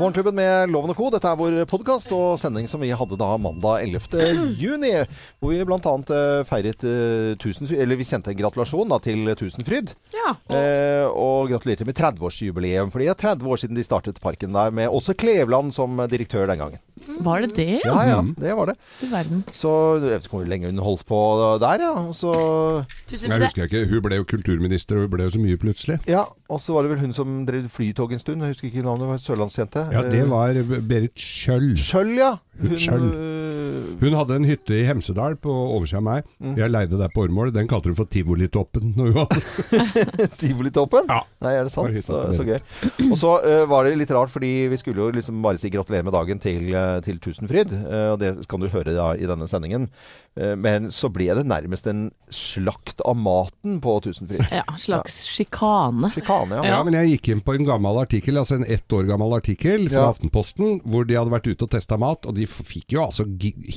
Morgenklubben med Loven og Co. Dette er vår podkast og sending som vi hadde da mandag 11. juni. Hvor vi bl.a. Uh, feiret uh, tusenfryd Eller vi sendte en gratulasjon da, til Tusenfryd. Ja. Eh, og gratulerte med 30-årsjubileum. For det er 30 år siden de startet parken der, med også Kleveland som direktør den gangen. Var det det? Ja, ja, det var det. Du verden. Så jeg vet ikke hvor lenge hun holdt på der, ja. Og så Jeg husker ikke. Hun ble jo kulturminister, og hun ble jo så mye plutselig. Ja, og så var det vel hun som drev flytog en stund. Jeg husker ikke navnet. Sørlandsjente. Ja, det var Berit Kjøll. Kjøll, ja. Hun, hun hadde en hytte i Hemsedal på oversida av meg. Mm. Jeg leide der på Årmål. Den kalte hun for Tivolitoppen. Tivolitoppen? Ja. Nei, er det sant? Så, så gøy. Og så uh, var det litt rart, fordi vi skulle jo liksom bare si gratulerer med dagen til, eh, til Tusenfryd. Uh, og det kan du høre da i denne sendingen. Eh, men så ble det nærmest en slakt av maten på Tusenfryd. Ja, slags sjikane. Sjikane, ja. Ja, men jeg gikk inn på en gammel artikkel, altså en ett år gammel artikkel fra Ja. Aftenposten, hvor de hadde vært ute og testa mat, og de fikk jo altså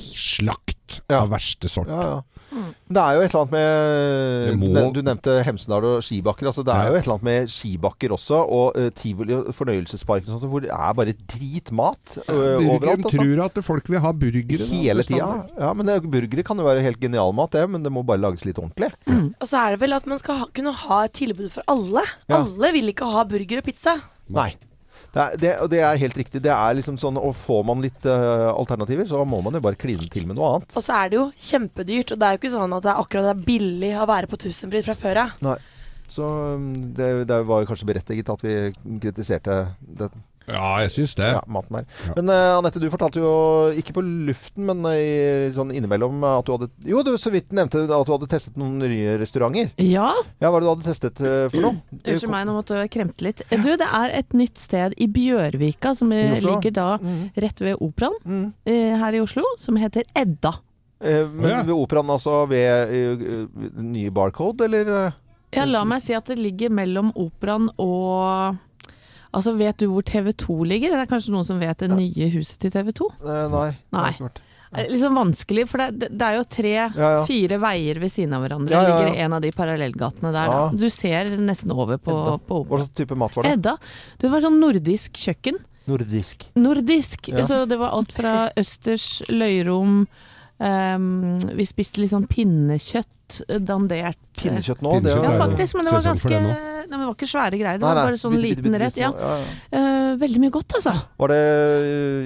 slakt Ja. av verste sort. Ja, ja. Det er jo et eller annet med må- Du nevnte Hemsedal og skibakker. Altså det er Ja. jo et eller annet med skibakker også, og uh, tivoli og fornøyelsespark og sånt, hvor det er bare dritmat uh, Burgeren overalt. Altså. tror at folk vil ha burgere. Hele tida. Ja, men det, burgere kan jo være helt genial mat, det, men det må bare lages litt ordentlig. Og så er det vel at man skal ha, kunne ha et tilbud for alle. Ja. Alle vil ikke ha burger og pizza. Nei. Det er, det, og det er helt riktig. Det er liksom sånn, og Får man litt uh, alternativer, så må man jo bare kline til med noe annet. Og så er det jo kjempedyrt. Og det er jo ikke sånn at det er akkurat det er billig å være på Tusenfryd fra før av. Nei. Så um, det, det var jo kanskje berettiget at vi kritiserte det, Ja, jeg syns det. ja, maten her. Ja. Men uh, Anette, du fortalte jo ikke på luften, men i, sånn innimellom at du hadde Jo, du så vidt nevnte at du hadde testet noen nye restauranter. Ja, Ja, Hva er det du hadde testet uh, for noe? unnskyld meg, nå måtte jeg kremte litt. Du, det er et nytt sted i Bjørvika, som I ligger da Mm. rett ved Operaen Mm. uh, her i Oslo, som heter Edda. Eh, men Ja. ved operaen, altså ved uh, uh, nye Barcode, eller? Ja, la meg si at det ligger mellom Operaen og Altså, vet du hvor TV 2 ligger? Det er kanskje noen som vet det nye huset til TV 2? Eh, nei. Nei. ikke. Det er Litt sånn vanskelig, for det, det er jo tre, Ja, ja. veier ved siden av hverandre. Ja. Ligger en av de parallellgatene der. Du ser nesten over på, Edda. på Hva slags type mat var det? Edda. Det var sånn nordisk kjøkken. Nordisk. Nordisk. Så det var alt fra østers, løyrom um, Vi spiste litt sånn pinnekjøtt, eh, dandert Pinnekjøtt nå? Det Pinnekjøtt Ja, er jo faktisk, men det var ganske Nei, men det var ikke svære greier. Det var nei, bare sånn bitte, bitte, liten bitte rett. Ja. Ja, ja. Uh, veldig mye godt, altså. Var det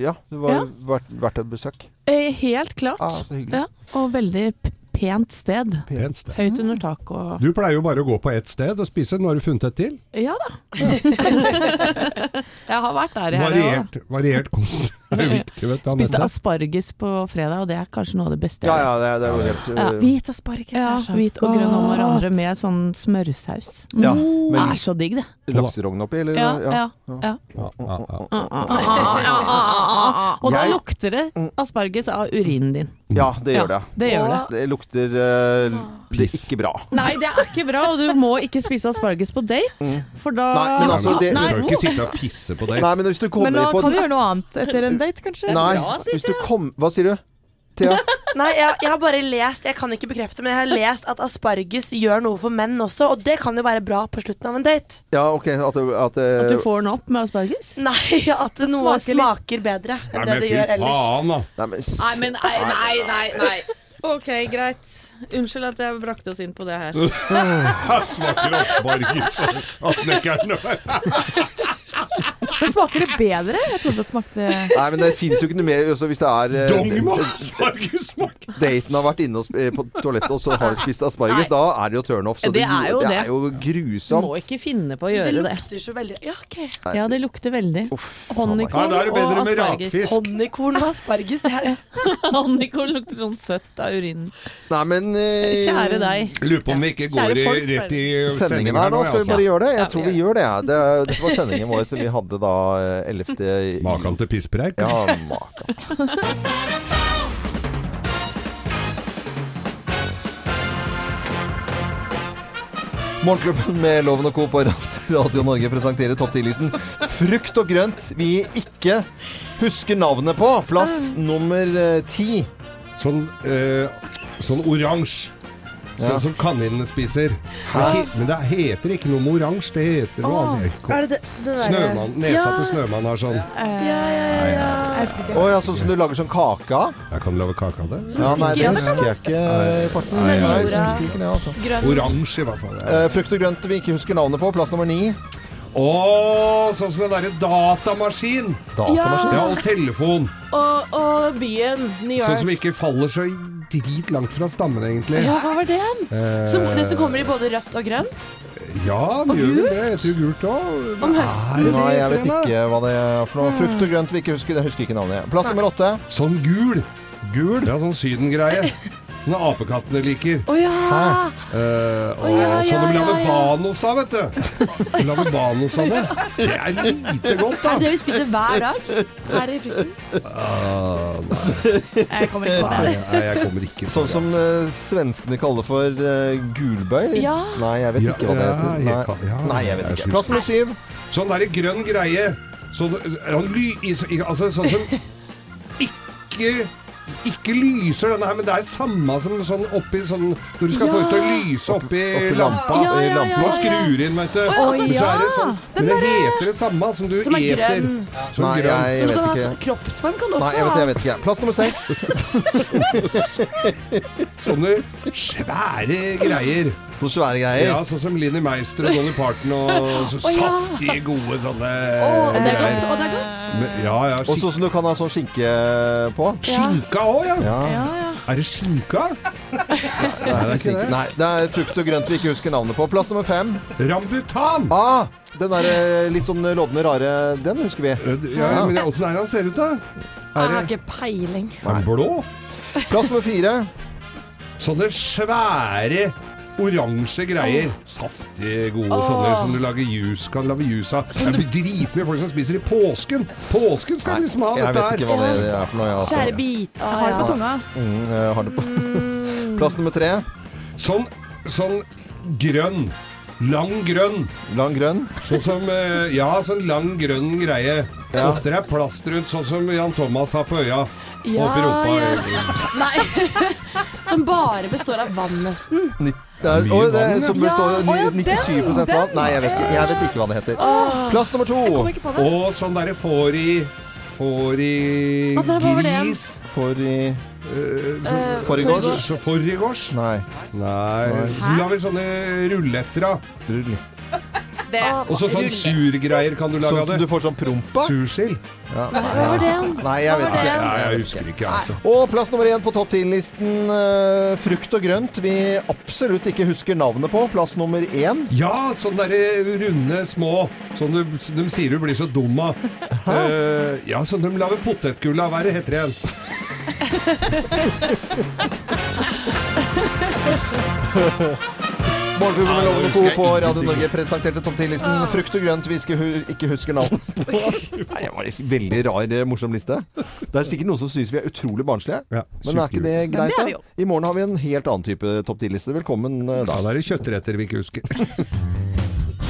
Ja, det var Ja. verdt, verdt et besøk. Uh, helt klart. Ah, så hyggelig. Ja, og veldig pent sted. Pent sted. Høyt under taket og Du pleier jo bare å gå på ett sted og spise. Nå har du funnet et til. Ja da. jeg har vært der i helga. Variert, variert kost er viktig, vet du. Spiste asparges på fredag, og det er kanskje noe av det beste. Ja, ja, det, det er jo helt Ja, uh, hvit asparges Ja, er hvit og grønn om hverandre med sånn smørsaus. Mm. Ja, det men- er så digg, det. lakserogn oppi, eller? Ja, ja, ja. Ja, ja, ja. Og da lukter det asparges av urinen din. Ja, det gjør det. Ja, det gjør det. Det lukter uh, Det er ikke bra. Nei, det er ikke bra, og du må ikke spise asparges på date, for da Nei, men altså, det- Du skal jo ikke sitte og pisse på date. Nei, men hvis du kommer Men da på kan du gjøre noe annet etter en date, kanskje? Nei, bra, sier hvis du kom Hva sier du? Thea? Nei, jeg, jeg har bare lest Jeg kan ikke bekrefte, men jeg har lest at asparges gjør noe for menn også. Og det kan jo være bra på slutten av en date. Ja, OK. At, det- at, det- At du får den opp med asparges? Nei, at noe smaker smaker bedre Nei, enn det det gjør ellers. faen, da. Nei, men s- Nei, men nei, nei, nei, nei. Ok, greit. Unnskyld at jeg brakte oss inn på det her. Her smaker asparges av snekkeren. Men smaker det bedre? Jeg trodde det smakte Nei, men det fins jo ikke noe mer også Hvis det er eh, Dong med aspargessmak. Daten har vært inne og sp- på toalettet, og så har du spist asparges. Nei. Da er det jo turn off. Så Det er jo det det. er jo Du må ikke finne på å gjøre det. Det lukter så veldig Ja, OK. Ja, det lukter veldig. Ja, det og asparges. Honningkorn og asparges. Det er Honningkorn lukter sånn søtt av urinen. Nei, men eh, Kjære deg. Lurer på om vi ikke går folk, rett i Sendingen her nå, skal vi altså. bare gjøre det? Jeg tror vi gjør det. ja. det Dette var sendingen vår som vi hadde da eh, 11. i- Makan til pisspreik. Ja, makan. Morgenklubben med Loven og Co. på Radio Norge presenterer topp 10-listen Frukt og grønt vi ikke husker navnet på. Plass nummer eh, ti. Sånn, eh, sånn oransje. Ja. Sånn som kaninene spiser. Hæ? men det heter ikke noe med oransje, det heter noe Åh, annet. Er det det, det Snømann, Nedsatte Ja. snømann har sånn. Eh, Ja, ja, ja, ja. Å ja, sånn som du lager sånn kake av? Jeg kan lage kake av det. Ja, nei, det husker jeg ikke i farten. Nei, Nei, nei, jeg ikke det, altså. Oransje, i hvert fall. Eh, frukt og grønt vi ikke husker navnet på. Plass nummer ni. Å, sånn som den derre datamaskin! Datamaskin. Ja, og telefon. Og, og byen, New York. Sånn som ikke faller så drit langt fra stammen, egentlig. Ja, hva var det? Eh, Som, disse kommer i både rødt og grønt? Ja, de gjør vel det. Jeg tror gult òg. Om høsten. Nei, jeg vet ikke hva det er for noe. Frukt og grønt vi ikke husker. Jeg husker ikke navnet. Plass nummer åtte. Sånn gul. Gul. Ja, sånn sydengreie. Sånne apekattene liker. Å ja! Uh, oh, ja, ja, sånn de lager ja, ja. banos av, vet du. De lager banos av det. Det er lite godt, da. Er det det vi spiser hver dag her i frukten? Uh, nei, Jeg kommer ikke på det. nei, jeg kommer ikke på Sånn som uh, svenskene kaller for eh, gulbøy? Ja. Nei, jeg vet Ja, ikke hva det heter. jeg Nei, kan- Nei jeg vet jeg ikke. Plass nummer syv. Sånn der grønn greie. Sånn, ly, altså, sånn som ikke ikke lyser denne her, men det er samme som sånn oppi sånn Når du skal få ut til å lyse oppi, oppi lampa. lampa. Ja, i ja, lampa ja, ja. skrur inn, vet du. Oi, men så er det ja. sånn Men det heter det samme som du Som er eter. grønn. Som Nei, grønn. jeg, Så vet ikke. sånn kroppsform kan du også ha. Nei, jeg vet, jeg vet ikke. Plass nummer seks. Sånne svære greier. Så svære greier. Ja, sånn som Linni Meister og Dolly Parton og så oh, ja. saftige, gode sånne Å, det er greier. godt. Å, det er godt. Men- Ja, ja. Og sånn som du kan ha sånn skinke på. skinka òg, ja. Ja. Ja, ja. Er det skinka? Nei, det er ikke det. Nei, det er frukt og grønt vi ikke husker navnet på. Plass nummer fem. Rambutan! Ah, den der eh, litt sånn lodne rare, den husker vi. Ja, Ja. men åssen er det han ser ut, da? Jeg Er har ikke peiling. er han blå? Plass nummer fire. Sånne svære oransje greier. Saftige, gode sånne som du lager juice, kan lage juice av. Det blir dritmye folk som spiser i påsken. Påsken skal liksom ha Jeg vet ikke hva det er for noe. jeg, Altså. Kjære bit. Jeg har det på tunga. Mm, jeg har det på. Plass nummer tre. Sånn, sånn grønn. Lang grønn. Lang grønn. Sånn som eh, Ja, sånn lang grønn greie. Ja. Ofte er plast rundt, sånn som Jan Thomas har på øya. Ja, Oppi rumpa. ja. Nei. Som bare består av vann, nesten. Det er, Mye oi, det vann, som består Ja, av ja, 97 den, vann. Nei, jeg vet, ikke, jeg vet ikke hva det heter. Plass nummer to. Og sånn derre får i Får i gris. Får i Eh, Forrigårs? Eh, Forgårs? Nei. Nei. Så lager vel sånne ruletter, da. Det. Og så sånn surgreier kan du lage Sånn av som du får sånn promp av? Sursild. Ja, Hva var det? Nei, jeg vet ikke. Nei, Jeg husker ikke. altså. Og plass nummer én på topp 10-listen uh, frukt og grønt vi absolutt ikke husker navnet på. Plass nummer én. Ja, sånne der runde små Som du, de sier du blir så dum av. Uh, ja, sånn de lager potetgull av. Hva er det heter det igjen? Morgenklubben med Ja, Loven og det Co. på Radio. Norge presenterte topp 10-listen frukt og grønt vi skal hu ikke husker navnet på. Nei, det var en veldig rar, eh, morsom liste. Det er sikkert noen som syns vi er utrolig barnslige. Ja, Men er ikke det greit, det da? I morgen har vi en helt annen type topp 10-liste. Velkommen eh, Da da. er det kjøttretter vi ikke husker.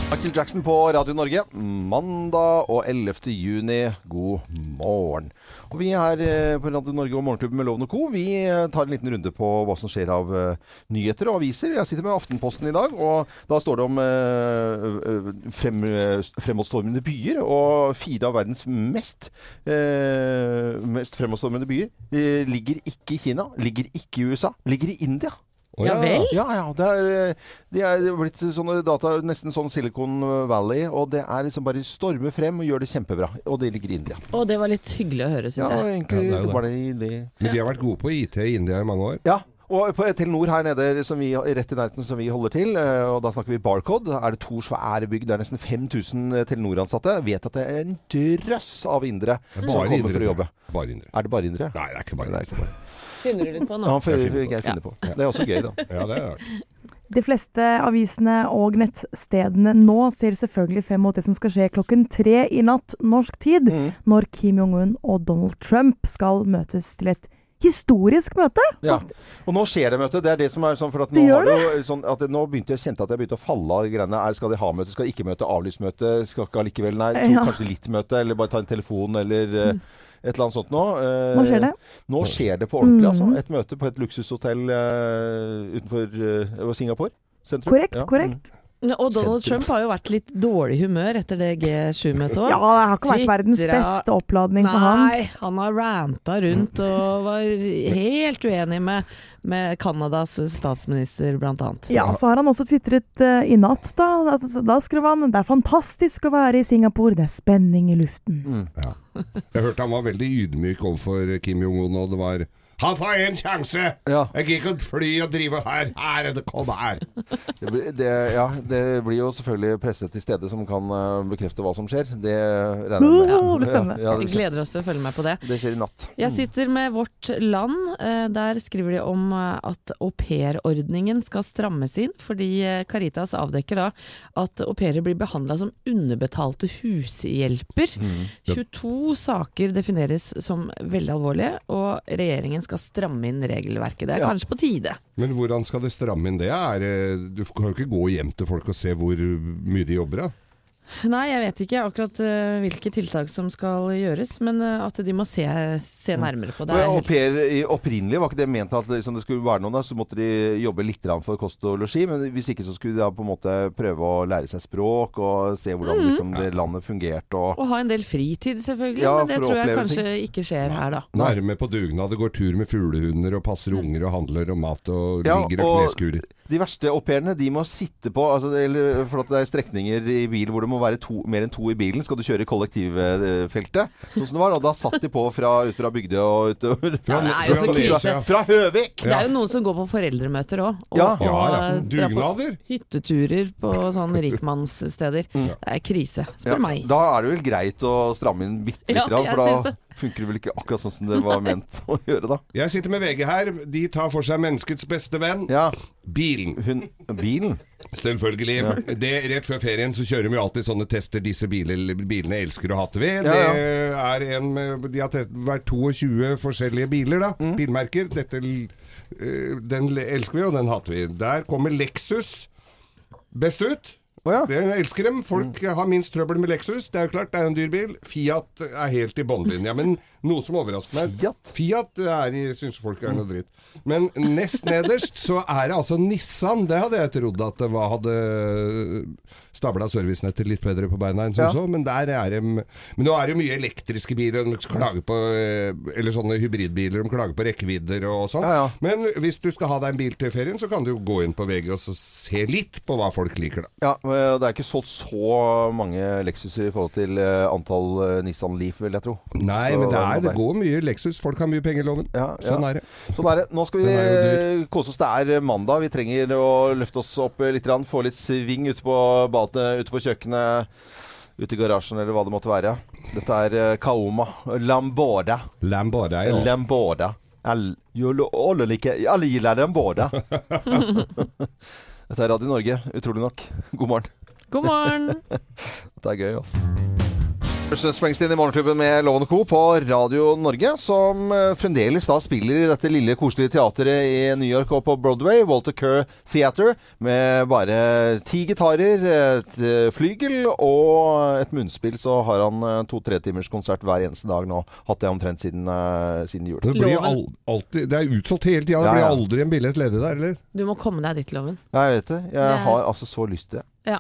Michael Jackson på Radio Norge. Mandag og 11. juni. God morgen. Og vi er eh, på Radio Norge og Morgenklubben med Loven og Co. Vi eh, tar en liten runde på hva som skjer av eh, nyheter og aviser. Jeg sitter med Aftenposten i dag, og da står det om frem, fremadstormende byer. Og fire av verdens mest, mest fremadstormende byer ligger ikke i Kina, ligger ikke i USA, ligger i India. Å, Ja vel? Ja, ja. Det er, eh, de er blitt sånne data, nesten sånn Silicon Valley, og det er liksom bare stormer frem og gjør det kjempebra. Og det ligger i India. Og det var litt hyggelig å høre, Ja, jeg. egentlig Ja, egentlig er det var det det. Men de har vært gode på IT i India i mange år. Ja. Og på Telenor her nede, som vi, rett i nærheten som vi holder til, eh, og da snakker vi Barcode, er det to svære bygg. Det er nesten 5000 Telenor-ansatte. Vet at det er en drøss av indere er som kommer indre, for å jobbe. Bare indre. Er det bare indere? Nei, det er ikke bare det er. Finner du litt på Ja, nå? han får Jeg finner jeg finner på. Det er også gøy, da. Ja, det er det. De fleste avisene og nettstedene nå ser selvfølgelig frem mot det som skal skje klokken tre i natt norsk tid, Mm. når Kim Jong-un og Donald Trump skal møtes til et historisk møte. Ja. Og nå skjer det møte. Det er det som er sånn for at nå, har det jo, sånn at nå begynte jeg kjente at jeg begynte å falle av greiene. Er, skal de ha møte, skal de ikke møte, avlyst møte, skal ikke allikevel, nei, to, Ja. kanskje litt møte, eller bare ta en telefon, eller eh, Et eller annet sånt nå. Eh, Nå skjer det. Nå skjer det på ordentlig, altså. Mhm. Et møte på et luksushotell eh, utenfor eh, Singapore. Sentrum. Korrekt, korrekt. Ja, Og Donald Sentrum. Trump har jo vært litt dårlig humør etter det G7-møtet òg. Ja, det har ikke vært verdens beste oppladning for han. Nei, han har ranta rundt og var helt uenig med, med Canadas statsminister, blant annet. Ja, så har han også tvitret uh, i natt, da. Altså, Da skrev han det er fantastisk å være i Singapore, det er spenning i luften. Mm. Jeg hørte han var veldig ydmyk overfor Kim Jong-un, og det var Han får én sjanse! Ja. Jeg gidder ikke å fly og drive her! Her er det, kom her! Det, blir- det, ja, det blir jo selvfølgelig presse til stede som kan eh, bekrefte hva som skjer. Det regner jeg med. Åh, det blir spennende. Ja, ja, det, blir gleder oss til å følge med på det. det skjer i natt. Jeg sitter med Vårt Land. Eh, Der skriver de om eh, at aupairordningen skal strammes inn, fordi eh, Caritas avdekker da at au pairer blir behandla som underbetalte hushjelper. Mm. 22 saker defineres som veldig alvorlige, og regjeringen skal stramme inn regelverket. Det er Ja. kanskje på tide. Men hvordan skal de stramme inn det? Er, du kan jo ikke gå hjem til folk og se hvor mye de jobber av. Nei, jeg vet ikke akkurat uh, hvilke tiltak som skal gjøres, men uh, at de må se, se nærmere på det. Er Au pair opprinnelig var ikke det ment at liksom, det skulle være noen der, så måtte de jobbe litt for kost og losji. Men hvis ikke så skulle de da på en måte prøve å lære seg språk og se hvordan Mhm. liksom, det landet fungerte. Og, Og ha en del fritid, selvfølgelig. Ja, men det tror jeg kanskje kanskje ikke skjer her, da. Nå med på dugnad og går tur med fuglehunder og passer unger og handler om mat og Ja, ligger og og- kneskurer. De verste au pairene de må sitte på altså, eller, For at det er strekninger i bil hvor det må være to, mer enn to i bilen. Skal du kjøre i kollektivfeltet, sånn som det var. Og da satt de på fra, ut fra Bygdøy og utover. Ja, det er jo så fra Fra Høvik! Det er jo noen som går på foreldremøter òg. Og, Ja. og Ja, ja. Dugnader. hytteturer på sånne rikmannssteder. Det er krise, Ja, spør meg. da er det vel greit å stramme inn bitte Ja, lite grann, for da. Funker det vel ikke akkurat sånn som det var ment å gjøre, da. Jeg sitter med VG her. De tar for seg menneskets beste venn. Ja, Bilen. hun Bilen? Selvfølgelig. Det, rett før ferien så kjører de jo alltid sånne tester disse biler, bilene elsker og hater vi. Ja, Det er en De har testet, vært 22 forskjellige biler, da. Mm. Bilmerker. Dette eh, Den elsker vi, og den hater vi. Der kommer Lexus best ut. Å ja. Det elsker dem. Folk Mm. har minst trøbbel med Lexus. Det er jo klart, det er en dyr bil. Fiat er helt i båndlinja. Men noe som overrasker meg Fiat? Fiat er syns folk er noe dritt. Men nest nederst så er det altså Nissan. Det hadde jeg trodd at det var, hadde stabla servicenettet litt bedre på beina enn som Ja. så. Men der er de Men nå er det mye elektriske biler. De klager på eh, Eller sånne hybridbiler. De klager på rekkevidder og sånn. Ja, ja. Men hvis du skal ha deg en bil til ferien, så kan du jo gå inn på VG og så se litt på hva folk liker, da. Ja, og det er ikke solgt så mange Lexuser i forhold til antall Nissan Leaf, vil jeg tro. Nei, Så men det, er, det går mye Lexus. Folk har mye penger i loven. Ja, Sånn ja. er det. Sånn er det. Nå skal vi eh, kose oss. Det er eh, mandag. Vi trenger å løfte oss opp eh, litt. Få litt sving ute på badet, ute på kjøkkenet, ute i garasjen eller hva det måtte være. Dette er Kaoma. Lamborda. Lamborda, Ja. Lamborda. All, alle, alle, like, alle gillar Lamborda. Dette er Radio Norge, utrolig nok. God morgen. God morgen! Dette er gøy, altså. Bruce Springsteen i Morgenklubben med Loven Co. på Radio Norge, som eh, fremdeles da spiller i dette lille koselige teateret i New York og på Broadway, Walter Kerr Theater, med bare ti gitarer, et eh, flygel og et munnspill, så har han eh, to-tre timers konsert hver eneste dag nå. Hatt det omtrent siden, siden jul. Det, blir al alltid, det er utsolgt hele tida. Det blir aldri en billett ledig der, eller? Du må komme deg dit, Loven. Ja, jeg vet det. Jeg Det- har altså så lyst til det. Ja,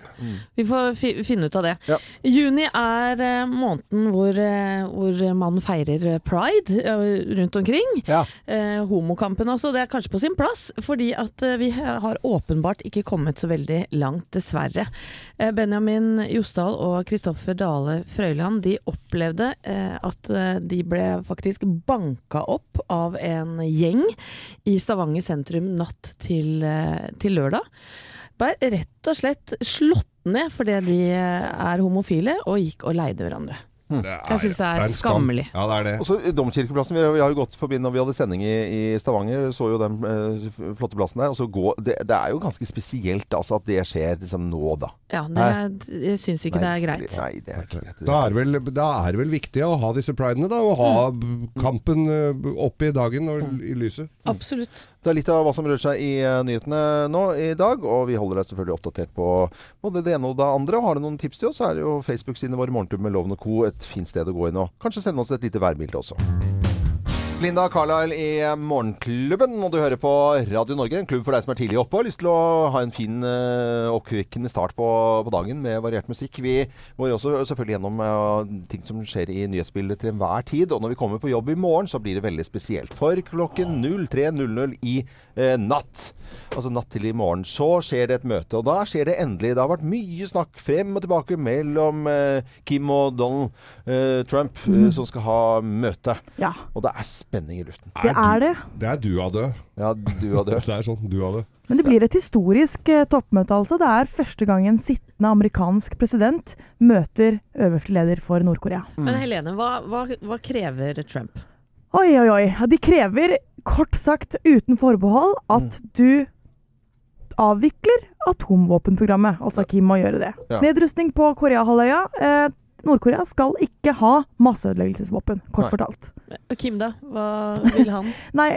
vi får fi finne ut av det. Ja. Juni er uh, måneden hvor, uh, hvor man feirer eh, pride uh, rundt omkring. Ja. Homokampen også. Det er kanskje på sin plass, fordi at vi har åpenbart ikke kommet så veldig langt, dessverre. Benjamin Josdal og Kristoffer Dale Frøyland de opplevde at de ble faktisk banka opp av en gjeng i Stavanger sentrum natt til, til lørdag. Bare rett og slett slått ned fordi de er homofile, og gikk og leide hverandre. Er, Jeg synes det er det er skammelig. Ja, det er det. Også Domkirkeplassen, vi, vi har jo gått forbi når vi hadde sending i, i Stavanger, så jo den eh, flotte plassen der. Gå, det, det er jo ganske spesielt altså, at det skjer liksom nå, da. Ja, det, er- jeg syns ikke det er greit. Nei, det er ikke greit. Da er, vel, da er vel viktig å ha disse pridene, da. Og ha mm. kampen eh, oppe i dagen og i lyset. Absolutt. Det er litt av hva som rører seg i eh, nyhetene nå i dag, og vi holder deg selvfølgelig oppdatert på både det ene og det andre. Har du noen tips til oss, så er det jo Facebook-sidene våre Morgentur med Loven og Co. et fint sted å gå inn og kanskje sende oss et lite værbilde også. Linda Carlisle i Morgenklubben, og du hører på Radio Norge, en klubb for deg som er tidlig oppe og har lyst til å ha en fin, eh, oppkvikkende start på, på dagen med variert musikk. Vi går også selvfølgelig gjennom eh, ting som skjer i nyhetsbildet til enhver tid. Og når vi kommer på jobb i morgen, så blir det veldig spesielt. For klokken 03.00 i eh, natt, altså natt til i morgen, så skjer det et møte. Og da skjer det endelig. Det har vært mye snakk frem og tilbake mellom eh, Kim og Donald Trump, eh, som skal ha møte. Ja, Og det er spenning i luften. det er det. Det er du av død. Ja, du og død. Det er sånn, du av død. Men det blir et historisk eh, toppmøte, altså. Det er første gang en sittende amerikansk president møter øverste leder for Nord-Korea. Men Helene, hva, hva, hva krever Trump? Oi, oi, oi. De krever kort sagt uten forbehold at du avvikler atomvåpenprogrammet. Altså Kim må gjøre det. Ja. Nedrustning på Koreahalvøya. Eh, Nord-Korea skal ikke ha masseødeleggelsesvåpen, kort Nei. fortalt. Og Kim, da? Hva vil han? Nei,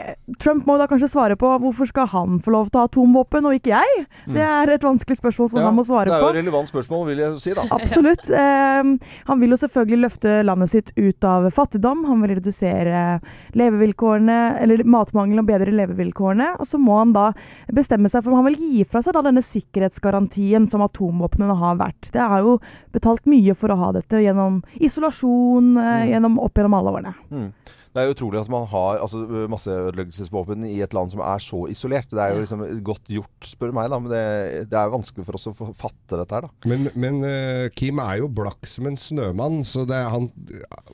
Trump må da kanskje svare på hvorfor skal han få lov til å ha atomvåpen og ikke jeg? Det er et vanskelig spørsmål som Mm. Ja, han må svare på. det er jo et relevant spørsmål, vil jeg si da. Absolutt. Eh, han vil jo selvfølgelig løfte landet sitt ut av fattigdom. Han vil redusere levevilkårene, eller matmangel og bedre levevilkårene. Og så må han da bestemme seg for om han vil gi fra seg da denne sikkerhetsgarantien som atomvåpnene har vært. Det har jo betalt mye for å ha dette gjennom isolasjon, eh, gjennom opp gjennom alle årene. Mm. Det er utrolig at man har altså, masseødeleggelsesvåpen i et land som er så isolert. Det er jo liksom godt gjort, spør du meg, da. Men det, det er vanskelig for oss å få fatte dette her, da. Men, men uh, Kim er jo blakk som en snømann, så det, er- han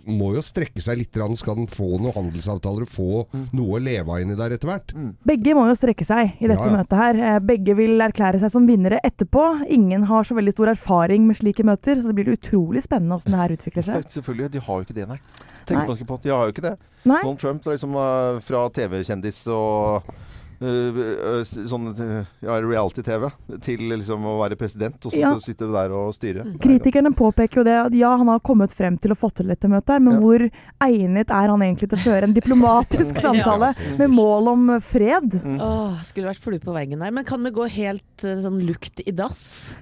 må jo strekke seg litt. Skal han få noen handelsavtaler og få noe å leve av inni der etter hvert? Begge må jo strekke seg i dette Ja, ja. møtet her. Eh, Begge vil erklære seg som vinnere etterpå. Ingen har så veldig stor erfaring med slike møter, så det blir utrolig spennende hvordan det her utvikler seg. Selvfølgelig, de har jo ikke det, nei. Tenker Nei. man ikke på. De har jo ikke det. Nei. Donald Trump er liksom eh, fra TV-kjendis og eh, eh, sånn ja, reality-TV til liksom å være president, og så Ja. sitte der og styre. Kritikerne påpeker jo det at ja, han har kommet frem til å få til dette møtet, her, men Ja. hvor egnet er han egentlig til å føre en diplomatisk samtale med mål om fred? Mm. Åh, skulle vært flue på veggen der. Men kan vi gå helt sånn lukt i dass?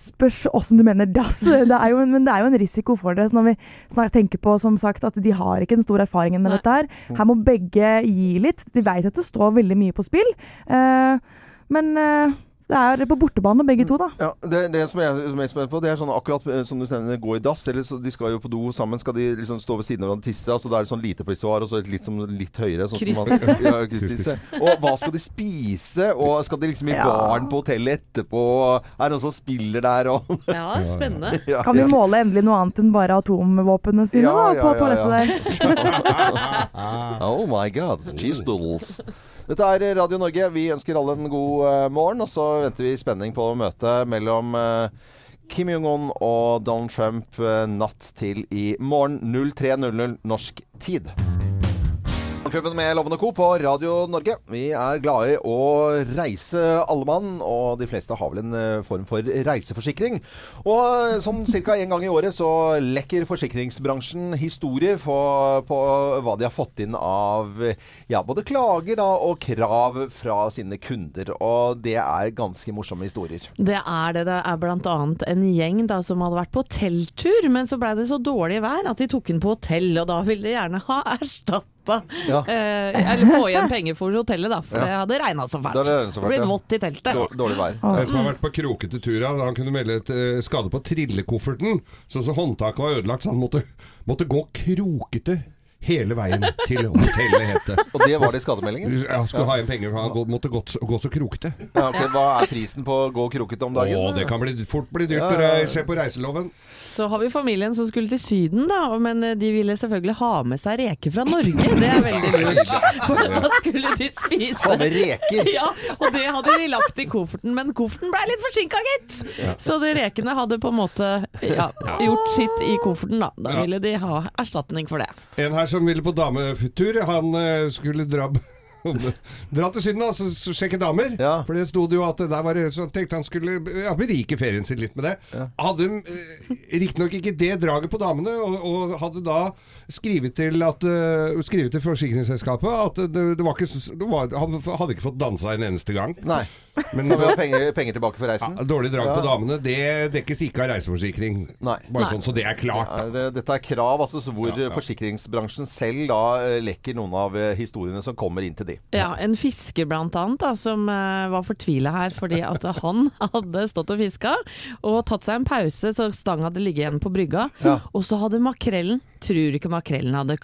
Spørs åssen du mener dass. Det er jo, men det er jo en risiko for det. Når vi tenker på som sagt, at de har ikke den store erfaringen med Nei. dette her. Her må begge gi litt. De vet at det står veldig mye på spill. Uh, men eh, det er på bortebane begge to, da. Ja, det, det som jeg som jeg på, det er sånn akkurat eh, som du sier, gå i dass. Eller så de skal jo på do sammen. Skal de liksom stå ved siden av hverandre og tisse? Altså, da er det sånn lite pissoar og så litt, som, litt høyere. Sånn som Krysstisse. Ja, krysstisse. Og hva skal de spise? Og skal de liksom i Ja. baren på hotellet etterpå? Er det noen som spiller der? Og, Ja, spennende. ja, Kan vi måle endelig noe annet enn bare atomvåpnene sine Ja, da, ja, på ja, toalettet ja. der? Oh my god, cheese doodles. Dette er Radio Norge. Vi ønsker alle en god eh, morgen, og så venter vi i spenning på møtet mellom eh, Kim Jong-un og Donald Trump eh, natt til i morgen 03.00 norsk tid. Klubben med Lovende Co. på Radio Norge. Vi er glade i å reise alle mann, og de fleste har vel en eh, form for reiseforsikring. Og eh, sånn ca. en gang i året så lekker forsikringsbransjen historier på, på hva de har fått inn av ja, både klager da, og krav fra sine kunder. Og det er ganske morsomme historier. Det er det. Det er bl.a. en gjeng da, som hadde vært på hotelltur, men så blei det så dårlig vær at de tok den på hotell, og da ville de gjerne ha erstatta. Ja. Eh, eller få igjen penger for hotellet, da, for Ja. det hadde regna så fælt. Det Det ble vått i teltet. Dårlig vær. En som har vært på krokete tur, han kunne melde et eh, skade på trillekofferten. Så, så håndtaket var ødelagt, så han måtte, måtte gå krokete hele veien til hotellet, het det. Og det var det i skademeldingen? Ja, skulle ha igjen penger, for han gå- måtte gå, gå så krokete. Ja, okay. Hva er prisen på å gå krokete om dagen? Å, det kan bli, fort bli dyrt Ja, når ja, ja. ser på reiseloven. Så har vi familien som skulle til Syden, da, men eh, de ville selvfølgelig ha med seg reker fra Norge. Det er veldig lurt, for da skulle de spise. Ha med reker! Ja, og det hadde de lagt i kofferten, men kofferten ble litt forsinka, gitt. Så de rekene hadde på en måte ja, gjort sitt i kofferten, da. Da ville de ha erstatning for det. En her som ville på dametur, han eh, skulle dra Dra til Syden og sjekke damer. Ja. For det sto det jo at der var Så tenkte han skulle ja, berike ferien sin litt med det. Hadde uh, riktignok ikke det draget på damene, og, og hadde da skrevet til, at, eh, skrevet til forsikringsselskapet at det, det var ikke det var, Han hadde ikke fått dansa en eneste gang. Nei. Men Så vi har penger, penger tilbake for ja, reisen? dårlig drag på damene, det dekkes ikke av reiseforsikring. Nei. Bare sånn så det er klart. da. Er, dette er krav altså, så hvor Ja, ja. forsikringsbransjen selv da eh, lekker noen av eh, historiene som kommer inn til de. Ja, en fisker blant annet, da, som eh, var fortvila her fordi at han hadde stått og fiska og tatt seg en pause så stanga hadde ligget igjen på brygga. Ja. Og så hadde makrellen Tror ikke makrellen hadde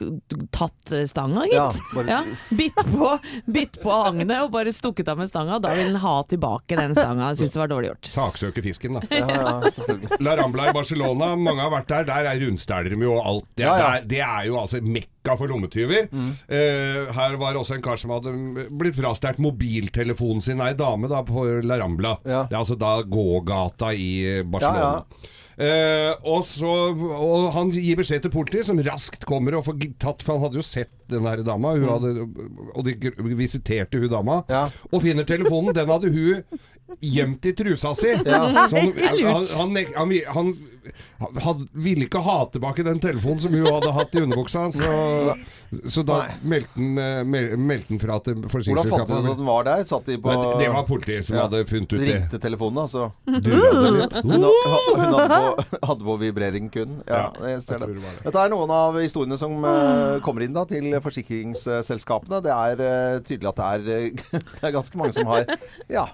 tatt eh, stanga, gitt. Ja, bare- Ja, bitt på, bitt på agnet og bare stukket av med stanga. Da ville han ha tilbake den stanga. Syntes det var dårlig gjort. Saksøke fisken, da. Ja, ja. La Rambla i Barcelona, mange har vært der. Der er rundstæler med jo alt. Det, Ja, ja. Der, det er jo altså mekka for lommetyver. Eh, her var også en kar som hadde blitt frastjålet mobiltelefonen sin Nei, ei dame da, på La Rambla. Ja. Det er altså da gågata i Barcelona. Barcelona. Ja, Eh, og, så, og han gir beskjed til politiet, som raskt kommer og får tatt For han hadde jo sett den der dama, hun hadde, og de visiterte hun dama. Mm. Ja. Og finner telefonen. Den hadde hun gjemt i trusa si. Ja. Sånn, han, han, han, han, han, han ville ikke ha tilbake den telefonen som hun hadde hatt i underbuksa, så, så da meldte han, eh, mel- meldte han fra til Hvordan fant du ut at den var der? Satt de på Men Det var politiet som Ja. hadde funnet ut det. Ringte telefonen, altså. Durra. Hun, ha- hun hadde, på, hadde på vibrering kun. Ja, jeg ser det. det var det. Dette er noen av historiene som eh, kommer inn da til forsikringsselskapene. Det er eh, tydelig at det er, det er ganske mange som har ja,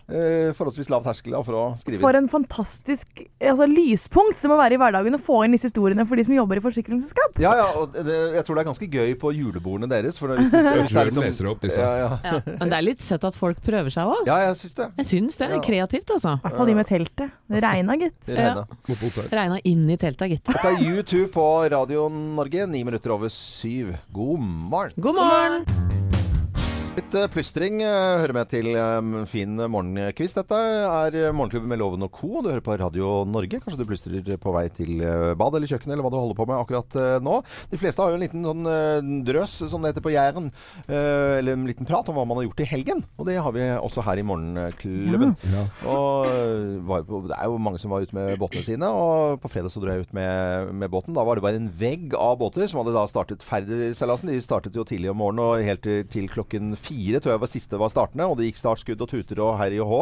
forholdsvis lav terskel for å skrive For en fantastisk altså, lyspunkt det må være i hverdagen og få inn disse historiene for de som jobber i forsikringsselskap. Ja, ja, og det, jeg tror det er ganske gøy på julebordene deres. For hvis, det- Jeg hvis det tror er de liksom, leser opp disse. Ja, ja. Ja. Men det er litt søtt at folk prøver seg òg. ja, jeg syns det. Jeg syns det. Ja. er Kreativt, altså. I hvert fall de med teltet. Det regna, gitt. hotell. Regna inn i telta, gitt. Dette er U2 på Radio Norge, ni minutter over syv. God morgen. God morgen! Litt eh, plystring eh, hører med til eh, fin morgenkvist. Dette er Morgenklubben med Loven og Co. Du hører på Radio Norge. Kanskje du plystrer på vei til bad eller kjøkken eller hva du holder på med akkurat nå. De fleste har jo en liten sånn drøs, som det heter på Jæren, eller en liten prat om hva man har gjort i helgen. Og det har vi også her i Morgenklubben. Ja. Og på, det er jo mange som var ute med båtene sine, og på fredag så dro jeg ut med, med båten. Da var det bare en vegg av båter som hadde da startet ferdigseilasen. De startet jo tidlig om morgenen og helt til klokken fire, tror jeg var siste var startende. Og det gikk startskudd og tuter og herj og hå.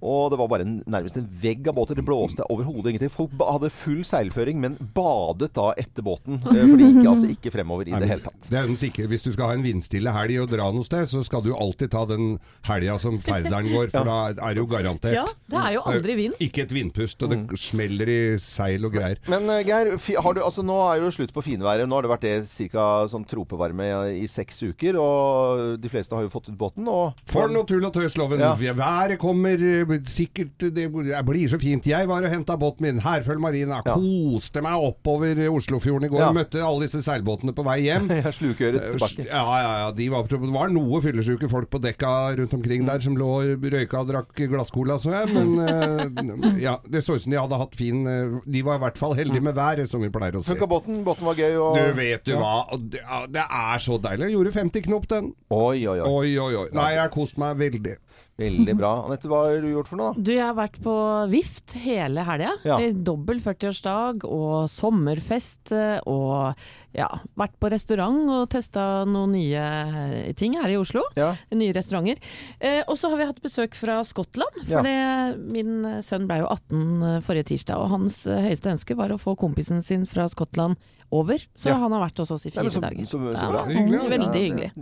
Og det var bare en, nærmest en vegg av båter. Det blåste overhodet ingenting. Folk hadde full seilføring, men badet da etter båten. eh, For det gikk altså ikke fremover i Nei, det hele tatt. Det er den sikre. Hvis du skal ha en vindstille helg og dra noe sted, så skal du alltid ta den helga som ferderen går, for da er det jo garantert. Ja, det er jo aldri vind. Ikke et vindpust, og det smeller i seil og greier. Men eh, Geir, har du, altså, nå er jo slutt på finværet. Nå har det vært det ca. Sånn tropevarme i, i seks uker. Og de fleste har jo fått ut båten. Og For noe tull og tøys, Loven. Ja. Været kommer eh, sikkert Det blir så fint. Jeg var og henta båten min, Herføl Marina. Ja. Koste meg oppover Oslofjorden i går. Ja. Møtte alle disse seilbåtene på vei hjem. Slukøret tilbake. Ja, ja, ja. De var, det var noe fyllesyke folk på dekka rundt omkring der som lå og røyka og drakk glasscola, så jeg. Men eh, ja, det så ut som de hadde hatt fin eh, De var i hvert fall heldige med været, som vi pleier å si. Funka båten? Båten var gøy? Og... Du vet du Ja. hva, det, det er så deilig. Jeg gjorde 50 knop, den. Oi, oi, oi. Oi. Nei, jeg har kost meg veldig. Veldig bra. Anette, hva har du gjort for noe? da? Du, jeg har vært på Vift hele helga. Ja. Dobbel 40-årsdag og sommerfest eh, og ja, vært på restaurant og testa noen nye ting her i Oslo. Ja. Nye restauranter. Eh, og så har vi hatt besøk fra Skottland. For Ja. min sønn ble jo 18 forrige tirsdag, og hans eh, høyeste ønske var å få kompisen sin fra Skottland over. Så Ja. han har vært hos oss i fire men så, dager. så, så Ja, bra. Hyggelig. Veldig hyggelig.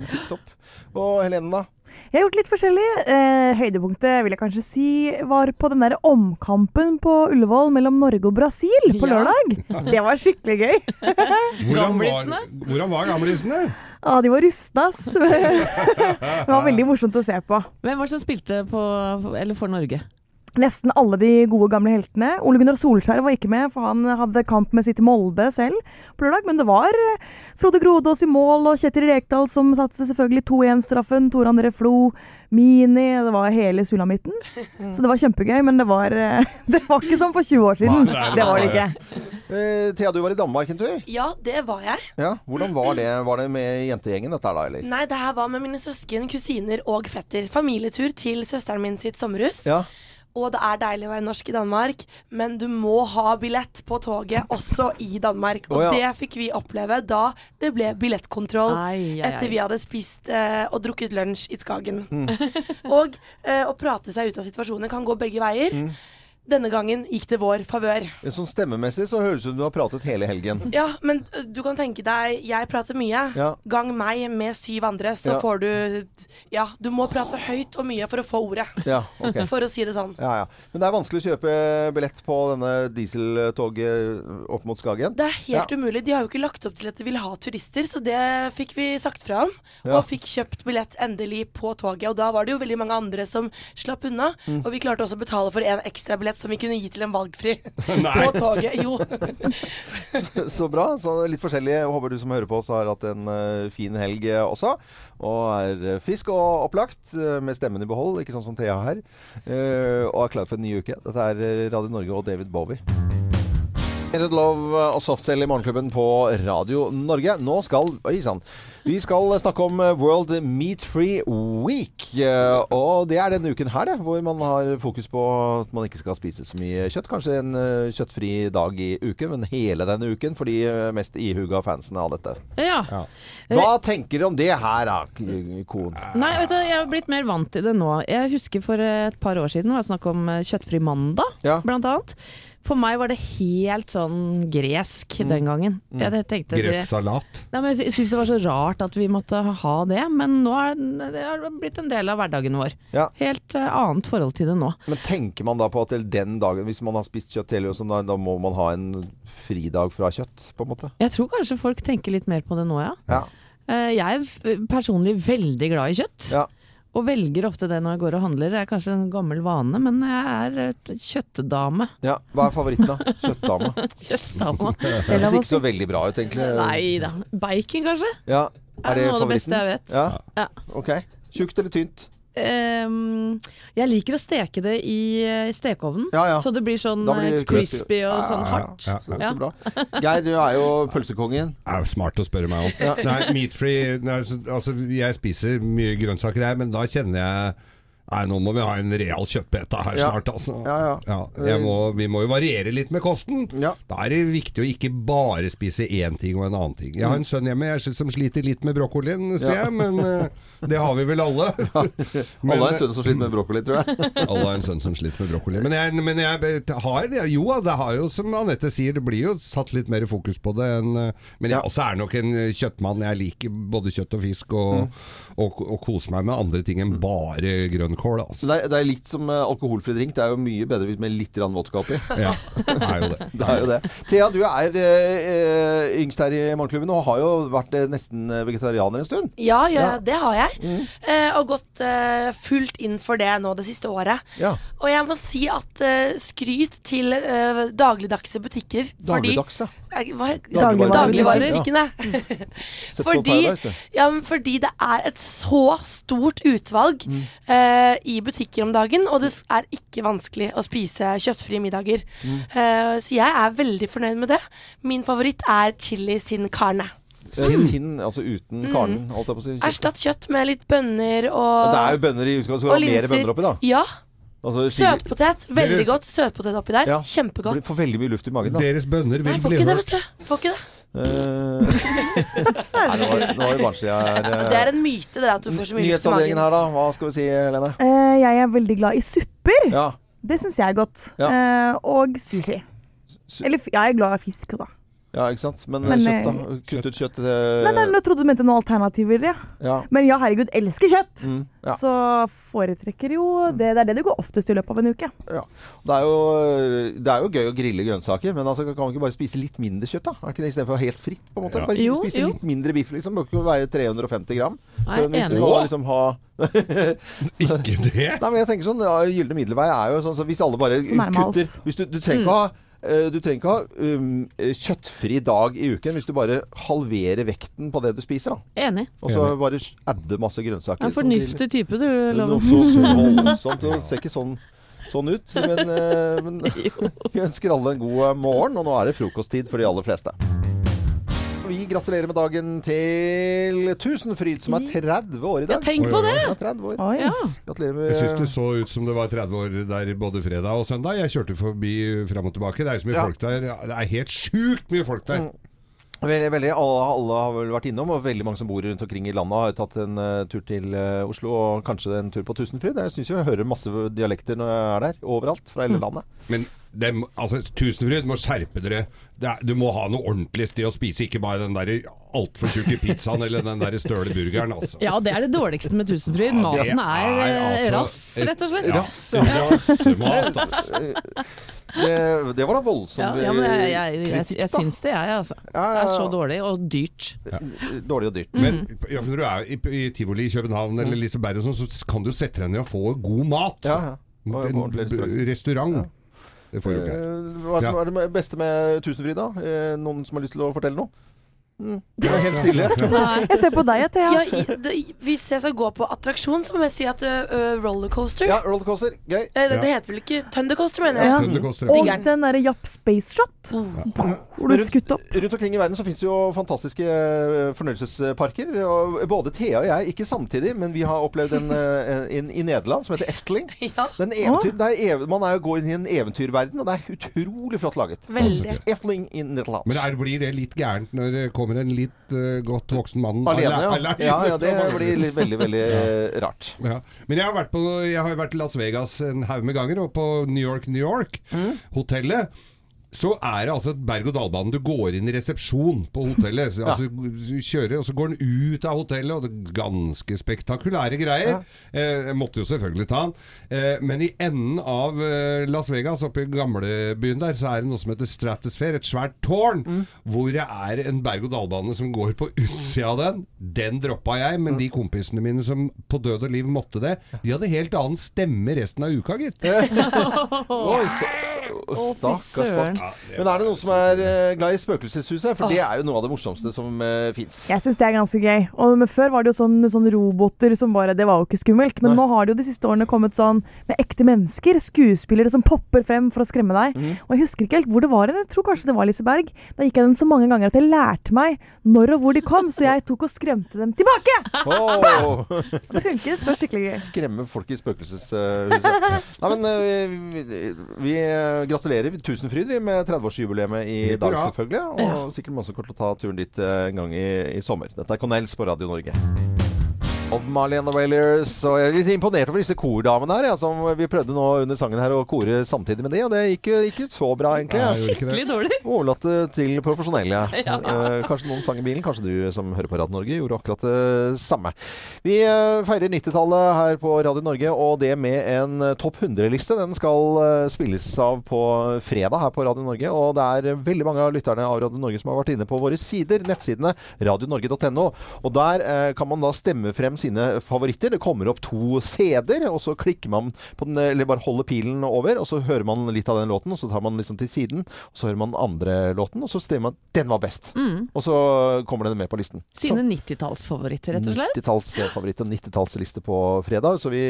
Og Helene, da? Jeg har gjort litt forskjellig. Eh, høydepunktet vil jeg kanskje si var på den der omkampen på Ullevål mellom Norge og Brasil på Ja. lørdag. Det var skikkelig gøy. Hvordan var, Gamlisene? hvordan var gamlisene? Ja, de var rustne, ass. Det var veldig morsomt å se på. Hvem var det som spilte på, eller for Norge? Nesten alle de gode gamle heltene. Ole Gunnar Solskjær var ikke med, for han hadde kamp med sitt Molde selv på lørdag. Men det var eh, Frode Grodås i mål, og Kjetil Rekdal som satte selvfølgelig 2-1-straffen. Tor André Flo, Mini Det var hele sulamitten. Så det var kjempegøy, men det var, eh, det var ikke som for 20 år siden. Det var det ikke. Eh, Thea, du var i Danmark en tur. Ja, det var jeg. Ja, Hvordan var det? Var det med jentegjengen dette her da, eller? Nei, det her var med mine søsken, kusiner og fetter. Familietur til søsteren min sitt sommerhus. Ja. Og det er deilig å være norsk i Danmark, men du må ha billett på toget også i Danmark. Og oh, ja. det fikk vi oppleve da det ble billettkontroll Ai, ai, ai. etter vi hadde spist eh, og drukket lunsj i Skagen. Mm. og eh, å prate seg ut av situasjoner kan gå begge veier. Mm. Denne gangen gikk det vår favør. Sånn stemmemessig så høres det ut som du har pratet hele helgen. Ja, men du kan tenke deg, jeg prater mye. Ja. Gang meg med syv andre, så Ja. får du Ja, du må prate høyt og mye for å få ordet. Ja, ok. For å si det sånn. Ja, ja. Men det er vanskelig å kjøpe billett på denne dieseltoget opp mot Skagen. Det er helt umulig. De har jo ikke lagt opp til at de vil ha turister, så det fikk vi sagt fra om. Og fikk kjøpt billett endelig på toget. Og da var det jo veldig mange andre som slapp unna. Mm. Og vi klarte også å betale for en ekstra billett som vi kunne gi til en valgfri på toget. Jo. Så bra. Så litt forskjellige. Håper du som hører på oss har hatt en uh, fin helg eh, også. Og er eh, frisk og opplagt med stemmen i behold, ikke sånn som Thea her. Uh, og er klar for en ny uke. Dette er Radio Norge og David Bowie. Edit Love og Softcell i Morgenklubben på Radio Norge. Nå skal Oi sann. Vi skal snakke om eh, World Meat Free Week. Eh, Og det er denne uken her, det. Hvor man har fokus på at man ikke skal spise så mye kjøtt. Kanskje en eh, kjøttfri dag i uken, men hele denne uken for de mest ihuga fansene av dette. Ja. Hva tenker dere om det her, da, kon? Nei, vet du, jeg har blitt mer vant til det nå. Jeg husker for et par år siden var det snakk om kjøttfri mandag, Ja. blant annet. For meg var det helt sånn gresk Mm. den gangen. Jeg tenkte det, salat. Nei, men jeg syntes det var så rart at vi måtte ha det, men nå er den- det har blitt en del av hverdagen vår. Ja. Helt eh, annet forhold til det nå. Men tenker man da på at den dagen, hvis man har spist kjøtt hele uken, da, da må man ha en fridag fra kjøtt, på en måte? Jeg tror kanskje folk tenker litt mer på det nå, ja. Ja. Eh, Jeg er f- personlig veldig glad i kjøtt. Ja. Og velger ofte det når jeg går og handler. Det er kanskje en gammel vane, men jeg er eh, kjøttdame. ja. Hva er favoritten, da? Kjøttdame? Kjøttdame. Det ser ikke så veldig bra ut, egentlig. Nei da. Bacon, kanskje? Ja. Er Er det noe av det beste jeg vet. Ja. Ja. Ok. Tjukt eller tynt? Ehm, jeg liker å steke det i stekeovnen, Ja, ja. så det blir sånn blir det eh, crispy og Ja, sånn hardt. Ja, Så, Ja. så bra. Geir, du er jo pølsekongen. Det er jo smart å spørre meg om. Nei, meat-free nei, Altså, jeg spiser mye grønnsaker her, men da kjenner jeg Nei, nå må vi ha en real kjøttbeta her Ja. snart, altså. Ja, ja. jeg må, vi må jo variere litt med kosten. Ja. Da er det viktig å ikke bare spise én ting og en annen ting. Jeg har en sønn hjemme jeg, som sliter litt med brokkolien, ser jeg, men eh, det har vi vel alle. Men- Alle har en sønn som sliter med brokkoli, tror jeg. alle har en sønn som sliter med brokkoli. Men jeg, men jeg har Jo, det har jo, som Anette sier, det blir jo satt litt mer fokus på det enn eh, Men jeg også er nok en eh, kjøttmann. Jeg liker både kjøtt og fisk, og, og, og koser meg med andre ting enn bare grønnkål. Altså. Det er, det er litt som eh, alkoholfri drink. Det er jo mye bedre med litt rann vodka oppi. Ja, det er jo det. Det er jo det. Thea, du er eh, eh, yngst her i Morgenklubben og har jo vært eh, nesten vegetarianer en stund. Ja, ja, Ja. det har jeg. Eh, og gått eh, fullt inn for det nå det siste året. Ja. Og jeg må si at eh, skryt til eh, dagligdagse butikker. Dagligdags, ja. Eh, dagligvarebutikkene. Sett Fordi, ja, fordi det er et så stort utvalg Mm. uh, i butikker om dagen, og det er ikke vanskelig å spise kjøttfrie middager. Mm. Uh, så jeg er veldig fornøyd med det. Min favoritt er chili sin carne. Sin, Sinn, altså uten karnen, si. Erstatt kjøtt med litt bønner og Det er jo bønner i utgangspunktet. Skal og ha mer bønner oppi, da? Ja. Altså, Søtpotet. Veldig godt. Søtpotet oppi der. Ja. Kjempegodt. Får veldig mye luft i magen, da. Deres bønner vil får bli ikke det, hørt. vet du. Får ikke det. Eh, Nei, det var, det var jo barnslig her. eh. Det er en myte, det at du får så mye luft i Nyhetsavdelingen magen. her, da. Hva skal vi si, Helene? Uh, jeg er veldig glad i supper. Ja. Det syns jeg er godt. Ja. Uh, og sushi. Su- Eller jeg er glad i fisk, da. Ja, ikke sant. Men, Men, kjøtt, da? eh, Kutt ut kjøtt. eh, nei, nå trodde du mente noen alternativer, ja. ja. Men ja, herregud, elsker kjøtt! Mm, ja. Så foretrekker jo det, det er det det går oftest i løpet av en uke. Det er, jo, det er jo gøy å grille grønnsaker, men altså, kan man ikke bare spise litt mindre kjøtt? da? Er ikke det Istedenfor helt fritt? på en måte? Ja. Bare Jo, spise jo. litt mindre biff. liksom. Bør ikke veie 350 gram. Nei, For en enig. Du kan liksom ha Ikke det? Nei, men jeg tenker sånn, ja, Gylne middelvei er jo sånn så hvis alle bare Så nærme alt. kutter hvis du, du trenger ikke å ha du trenger ikke ha um, kjøttfri dag i uken hvis du bare halverer vekten på det du spiser. da. Enig. Og så bare adde masse grønnsaker. En som fornuftig type, du. Noe så voldsomt. Det ser ikke sånn, sånn ut. Men, eh, men vi ønsker alle en god eh, morgen, og nå er det frokosttid for de aller fleste. Vi gratulerer med dagen til Tusenfryd, som er 30 år i Ja, dag. tenk på det! Ja, 30 år. Oi. Ja. Gratulerer med Jeg syns det så ut som det var 30 år der både fredag og søndag. Jeg kjørte forbi fram og tilbake. Det er så mye Ja. folk der. Det er helt sjukt mye folk der. Mm. Veldig, veldig, alle, alle har vel vært innom, og veldig mange som bor rundt omkring i landet har tatt en uh, tur til uh, Oslo, og kanskje en tur på Tusenfryd. Jeg syns jeg hører masse dialekter når jeg er der, overalt, fra hele landet. Men dem, altså, Tusenfryd må skjerpe dere. Det er, du må ha noe ordentlig sted å spise, ikke bare den der altfor tjukke pizzaen eller den der støle burgeren. Altså. Ja, det er det dårligste med Tusenfryd. Ja, Maten er, er eh, altså rass, rett og slett. Ja, rassemat, altså. Det, det var da voldsom Ja, ja, men jeg, jeg, jeg, kritikk, jeg syns det, jeg, altså. Ja, Det ja, er så dårlig og dyrt. Dårlig og dyrt. Men ja, når du er i, i tivoli i København eller Liseberg, sånn, så kan du sette deg ned og få god mat. Ja, ja. Og En restaurant. Det får du ikke her. Eh, Hva er det beste med Tusenfryd, da? Eh, Noen som har lyst til å fortelle noe? Mm. Det var helt stille. Jeg ser på deg, Thea. Ja, hvis jeg skal gå på attraksjon, så må jeg si at uh, rollercoaster Ja, rollercoaster. Gøy. Eh, det, det heter vel ikke Thundercoaster, mener jeg. Ja. Thundercoaster. Og den derre Japp Space Shot, hvor du skutt opp. Rundt omkring i verden så finnes det jo fantastiske fornøyelsesparker. Og både Thea og jeg, ikke samtidig, men vi har opplevd en en i Nederland som heter Efteling. Ja, Den eventyr, det er ev man er jo går inn i en eventyrverden, og det er utrolig flott laget. veldig. Efteling i Nederland. Men er, blir det litt gærent når det kommer en litt uh, godt voksen mann Alene, ja. alene ja. Ja, det blir litt, veldig, veldig eh, rart. Ja. Men jeg har vært på Jeg har vært i Las Vegas en haug med ganger, og på New York, New York, Mm. Så er det altså et berg-og-dal-bane. Du går inn i resepsjon på hotellet. Så, Ja. altså, kjører, og så går den ut av hotellet, og det er ganske spektakulære greier. Eh, måtte jo selvfølgelig ta den. Eh, men i enden av eh, Las Vegas, oppe i gamlebyen der, så er det noe som heter Stratosphere, et svært tårn, Mm. hvor det er en berg-og-dal-bane som går på utsida av den. Den droppa jeg, men de kompisene mine som på død og liv måtte det, de hadde helt annen stemme resten av uka, gitt. Oi, så, Fy stakkars folk. Men er det noen som er eh, glad i Spøkelseshuset? For det er jo noe av det morsomste som uh, fins. Jeg syns det er ganske gøy. Og med Før var det jo sånn med sånne roboter som bare Det var jo ikke skummelt. Men Nei. nå har det jo de siste årene kommet sånn med ekte mennesker. Skuespillere som popper frem for å skremme deg. Mm. Og jeg husker ikke helt hvor det var. Jeg tror kanskje det var Liseberg. Da gikk jeg den så mange ganger at jeg lærte meg når og hvor de kom, så jeg tok og skremte dem tilbake! Oh, Og det funket. Det var skikkelig gøy. skremme folk i spøkelseshuset. Nei, men uh, vi, vi eh, gratulerer Tusenfryd med 30-årsjubileet i dag, selvfølgelig. Og sikkert masse kommer til å ta turen dit eh, en gang i, i sommer. Dette er Cornels på Radio Norge. Og Marley and the Wailers. Og jeg er litt imponert over disse kordamene her. Ja, som vi prøvde nå under sangen her å kore samtidig med det, og det gikk ikke så bra, egentlig. Ja. Skikkelig dårlig. Overlatt til profesjonelle. Eh, kanskje noen sang i bilen. Kanskje du som hører på Radio Norge gjorde akkurat det samme. Vi eh, feirer 90-tallet her på Radio Norge, og det med en eh, topp 100-liste. Den skal eh, spilles av på fredag her på Radio Norge. Og det er veldig mange av lytterne av Radio Norge som har vært inne på våre sider, nettsidene radionorge.no. Og der eh, kan man da stemme frem sine favoritter. Det kommer opp to CD-er, og så klikker man på den, eller bare holder pilen over, og så hører man litt av den låten, og så tar man liksom til siden, og så hører man andre låten, og så stemmer man den var best. Mm. Og så kommer den med på listen. Sine 90-tallsfavoritter, rett og slett. 90-tallsfavoritt og 90-tallsliste på fredag. Så vi,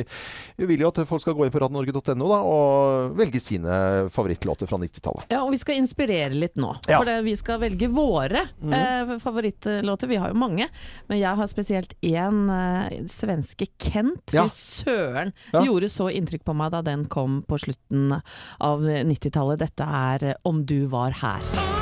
vi vil jo at folk skal gå inn på radionorge.no og velge sine favorittlåter fra 90-tallet. Ja, og vi skal inspirere litt nå. Ja. For det, vi skal velge våre eh, favorittlåter. Vi har jo mange, men jeg har spesielt én eh, svenske Kent. Ja. Søren! Ja. Gjorde så inntrykk på meg da den kom på slutten av 90-tallet. Dette er Om du var her.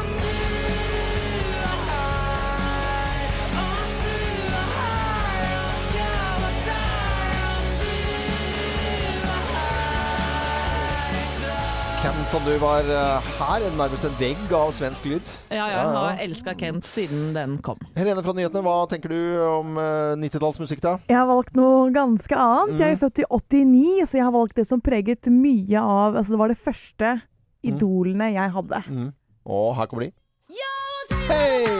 Kent, om du var eh, her, nærmest en vegg av svensk lyd. Ja, Ja, jeg har elska Kent siden den kom. Helene fra Nyhetene, hva tenker du om eh, 90-tallsmusikk da? Jeg har valgt noe ganske annet. Jeg er født i 89, så jeg har valgt det som preget mye av Altså, det var det første idolene jeg hadde. Mm. Og her kommer de. Hei!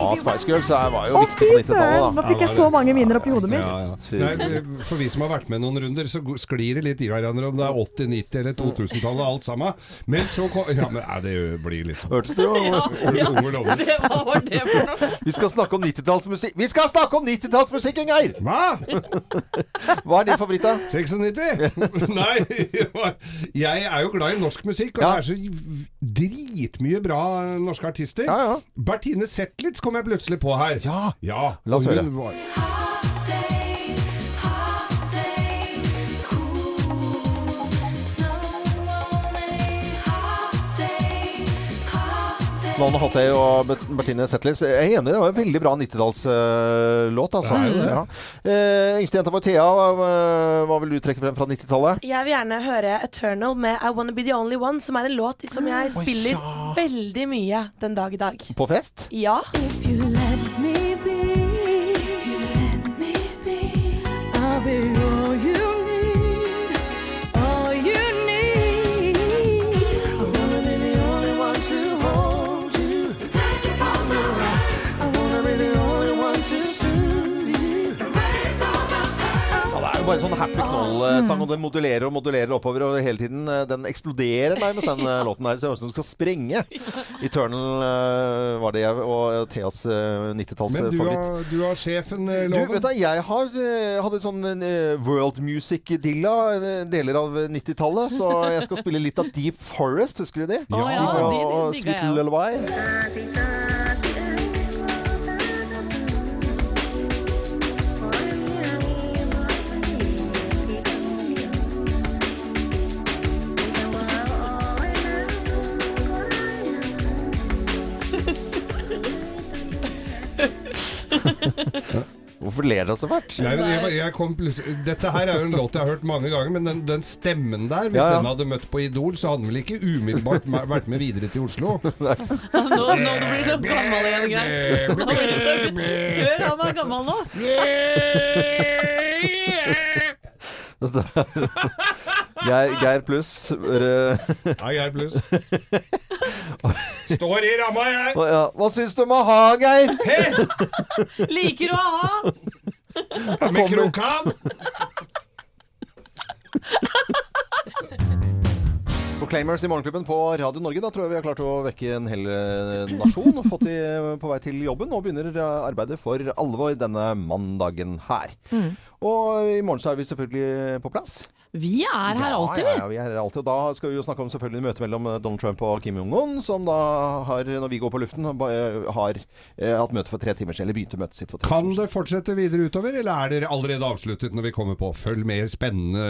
Å, Spice Girls er- var jo Å, viktig fy på søren! 90-tallet, Nå fikk jeg så mange minner i hodet mitt. Ja, ja. Nei, for vi som har vært med noen runder, så go- sklir det litt i hverandre om det er 80-, 90- eller 2000-tallet, alt sammen. Men så kom Ja, men nei, det blir litt sånn Hørtes det jo Unge lover. Det, hva var det for noe? Vi skal snakke om 90-tallsmusikk. Vi skal snakke om 90-tallsmusikken, Geir! Hva? Hva er din favoritt, da? 96? Nei, jeg er jo glad i norsk musikk, og Ja. det er så dritmye bra norske artister. Ja, ja. Bertine Zetlitz kom jeg plutselig på her. Ja. ja La oss høre. var- Lone Hottay og Bertine Zetlitz. Jeg er enig, det var en veldig bra 90-tallslåt. altså. Det. Ja. Eh, Yngste jenta vår, Thea, hva, hva vil du trekke frem fra 90-tallet? Jeg vil gjerne høre 'Eternal' med 'I Wanna Be The Only One', som er en låt som jeg spiller spiller ja. veldig mye den dag i dag. På fest? Ja. Ja, happy knoll-sang, og den modulerer og modulerer oppover, og hele tiden eh, Den eksploderer nærmest, den eh, låten der. Så det høres ut som den skal sprenge. Eternal eh, var det jeg og Theas uh, Men du 90-tallsfavoritt. har, du har sjefen-loven? Du, vet du, jeg har, hadde sånn world music-dilla deler av 90-tallet, så jeg skal spille litt av Deep Forest, husker du det? Å ja, De de, de- de og de, de, jeg Hvorfor ler dere så fælt? Dette her er jo en låt jeg har hørt mange ganger, men den, den stemmen der, hvis Ja, ja. den hadde møtt på Idol, så hadde den vel ikke umiddelbart vært med videre til Oslo? Nå, nå du blir så gammel igjen, Geir. Hør, han er gammel nå. Geir, Geir pluss. Ja, jeg pluss. Står i ramma, jeg! Hva, ja. Hva syns du om å ha, Geir? Liker du å ha? Med krokan! Proclaimers i Morgenklubben på Radio Norge. Da tror jeg vi har klart å vekke en hel eh, nasjon og fått de på vei til jobben. Og begynner eh, arbeidet for alvor denne mandagen her. Og i morgen så er vi selvfølgelig på plass. Vi er her alltid, vi. ja, vi er her alltid. Og da skal vi jo snakke om selvfølgelig møtet mellom eh, Donald Trump og Kim Jong-un, som da har, når vi går på luften, har eh, hatt møte for tre timer siden. Eller begynte møtet sitt for tre Kan timer siden. det fortsette videre utover, eller er dere allerede avsluttet når vi kommer på? Følg med spennende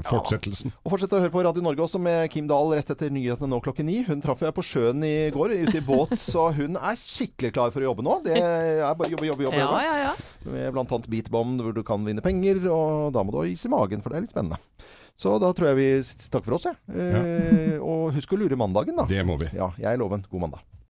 fortsettelsen. fortsettelsen. Og fortsett å høre på Radio Norge også med Kim Dahl rett etter nyhetene nå klokken ni. Hun traff jeg på sjøen i går, ute i båt, så hun er skikkelig klar for å jobbe nå. Det er bare jobbe, jobbe, jobbe. Jobbe. ja, ja. Med blant annet Beatbomb, hvor du kan vinne penger, og da må du ha is i magen, for det er litt spennende. Så da tror jeg vi takker for oss, jeg. Ja. Og husk å lure mandagen, da. Det må vi. Ja, jeg er Loven. God mandag.